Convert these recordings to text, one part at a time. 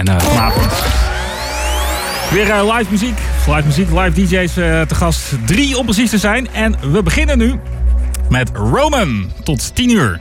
En uh, weer uh, live muziek. Live muziek, live DJ's uh, te gast. Drie om precies te zijn. En we beginnen nu met Roman tot 10 uur.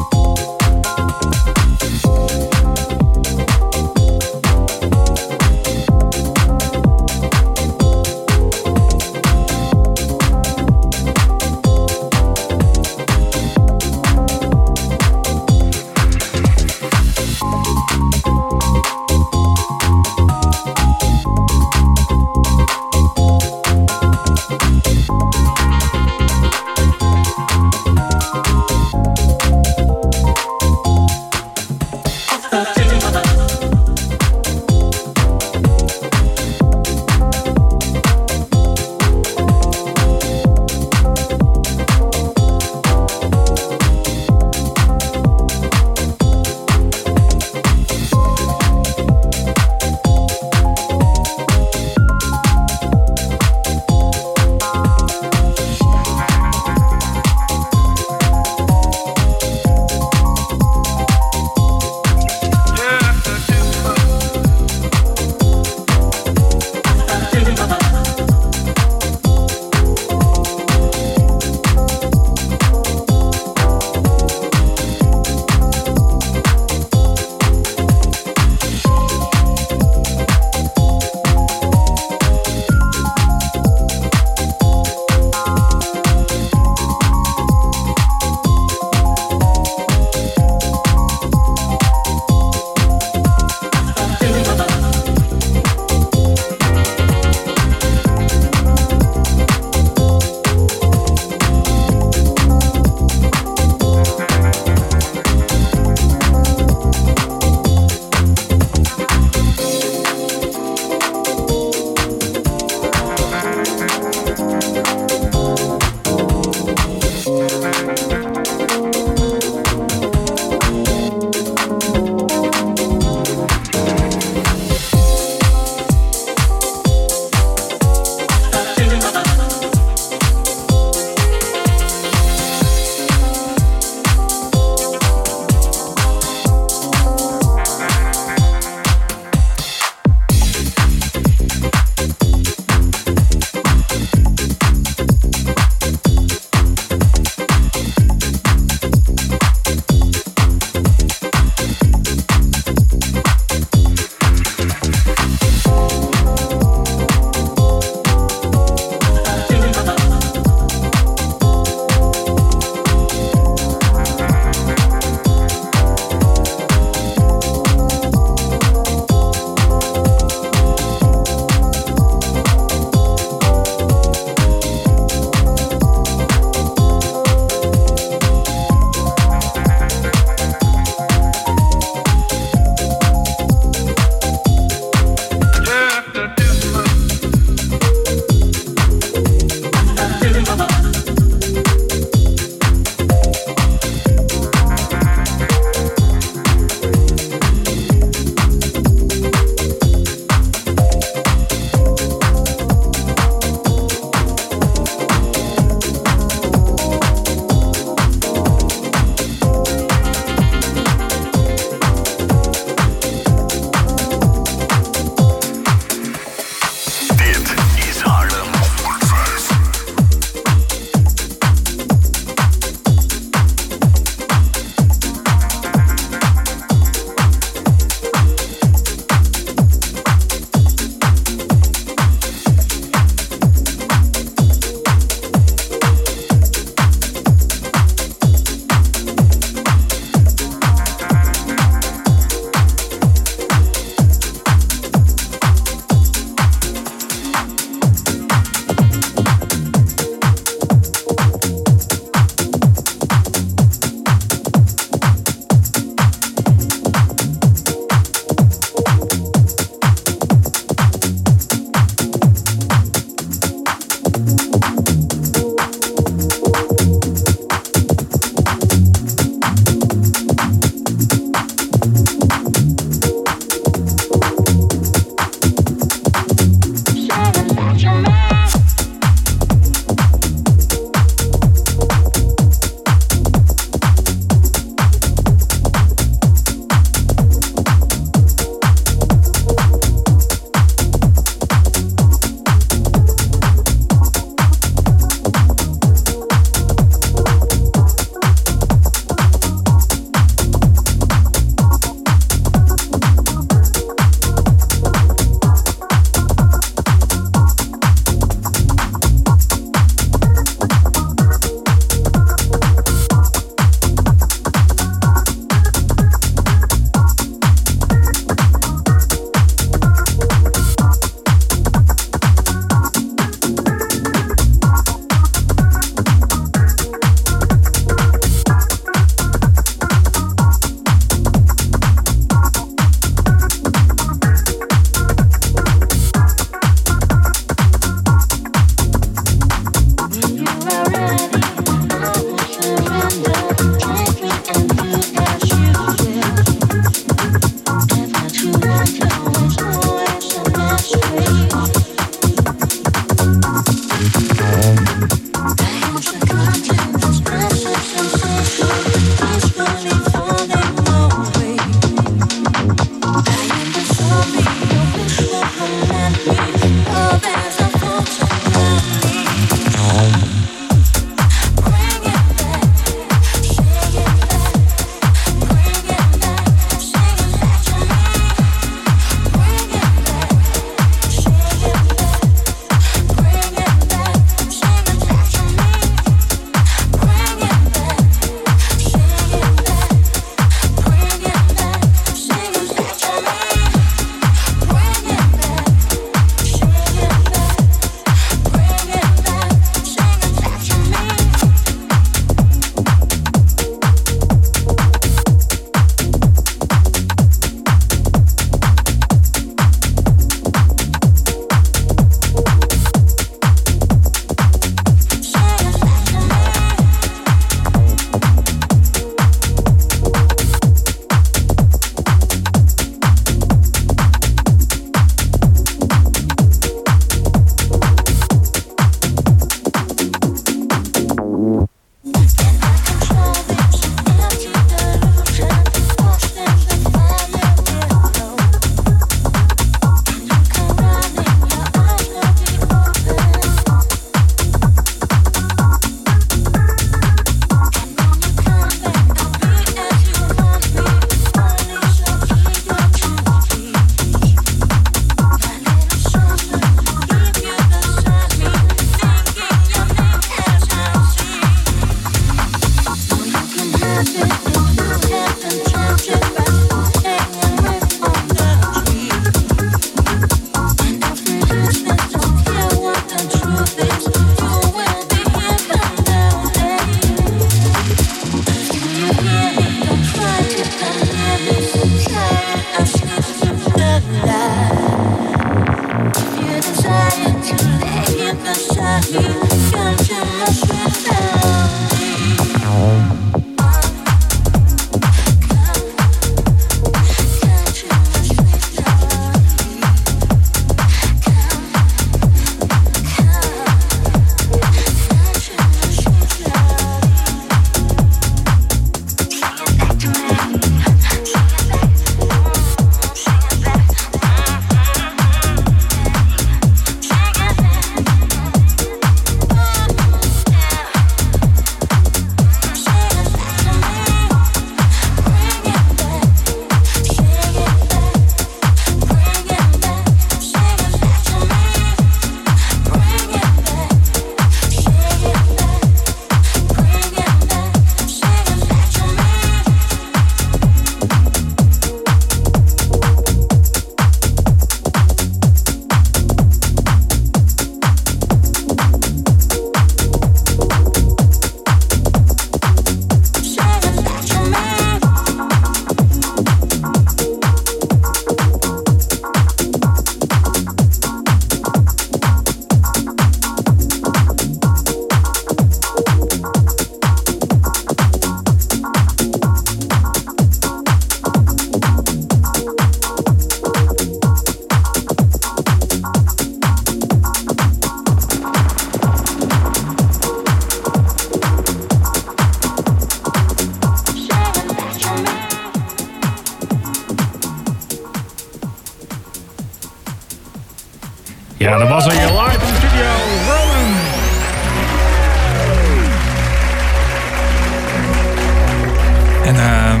En ehm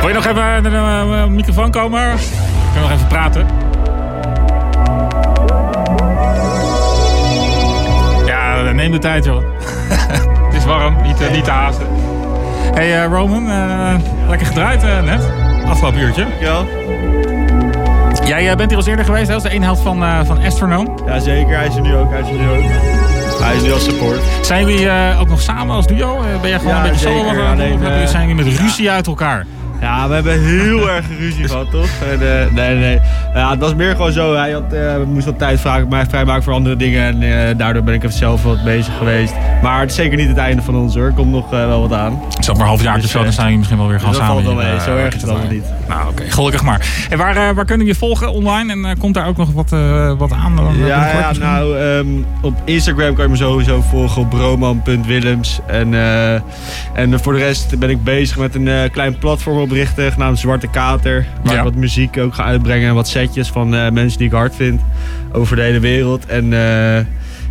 wil je nog even naar de eh, microfoon komen? Kunnen we nog even praten? Ja, neem de tijd joh. Het is warm, niet, eh, niet te haasten. Hey eh, Roman, eh, lekker gedraaid eh, net. Afgelopen uurtje. Ja, Jij eh, bent hier al eerder geweest, hè? Is de helft van, eh van Astronoom. ja, zeker. Hij is er nu ook. Hij is er nu ook. Hij is nu als support. Zijn jullie eh, ook nog samen als duo? Eh, ben jij gewoon Ja, een beetje solo? Of, hebben jullie- eh, zijn jullie met ruzie uit elkaar? Ja, we hebben heel erg ruzie gehad, toch? En, eh, nee, nee. Ja, het was meer gewoon zo. Hij had, eh, moest wat tijd vragen, maar vrijmaken voor andere dingen. En eh, daardoor ben ik even zelf wat bezig geweest. Maar het is zeker niet het einde van ons hoor. Er komt nog eh, wel wat aan. Zeg maar een half jaar of Dus, zo, dan zijn jullie misschien wel weer gaan dat samen. valt wel mee. Zo erg is het draaien. niet. Nou oké, gelukkig maar. En waar, waar kunnen we je volgen online? En komt daar ook nog wat, wat aan? dan, Ja, ja nou, ehm, op Instagram kan je me sowieso volgen op broman.willems. En, en voor de rest ben ik bezig met een klein platform oprichten genaamd Zwarte Kater. Waar Ja. ik wat muziek ook ga uitbrengen en wat setjes van eh, mensen die ik hard vind over de hele wereld. En eh,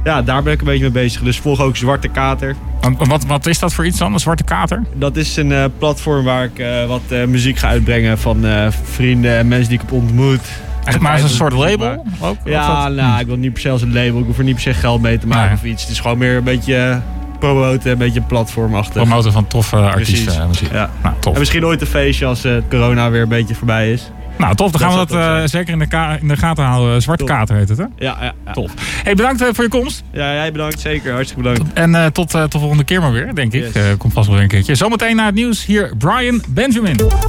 ja, daar ben ik een beetje mee bezig. Dus volg ook Zwarte Kater. Wat, wat is dat voor iets dan, een zwarte kater? Dat is een eh, platform waar ik wat muziek ga uitbrengen van vrienden en mensen die ik heb ontmoet. Echt maar als een soort label? Ook? Ja, nou, ik wil niet per se als een label. Ik hoef er niet per se geld mee te maken Nee. of iets. Het is gewoon meer een beetje promoten, een beetje platformachtig. Promoten van toffe artiesten. Precies. Ja. Nou, tof. En misschien ooit een feestje als corona weer een beetje voorbij is. Nou, tof. Dan Dat gaan we dat eh, zeker in de, ka- in de gaten houden. Zwarte Top. kater heet het, hè? Ja, ja, ja. Tof. Hey, bedankt eh, voor je komst. Ja, jij bedankt. Zeker. Hartstikke bedankt. En eh, tot, eh, tot de volgende keer maar weer, denk ik. Yes. Eh, komt vast wel weer een keertje. Zometeen na het nieuws hier Brian Benjamin.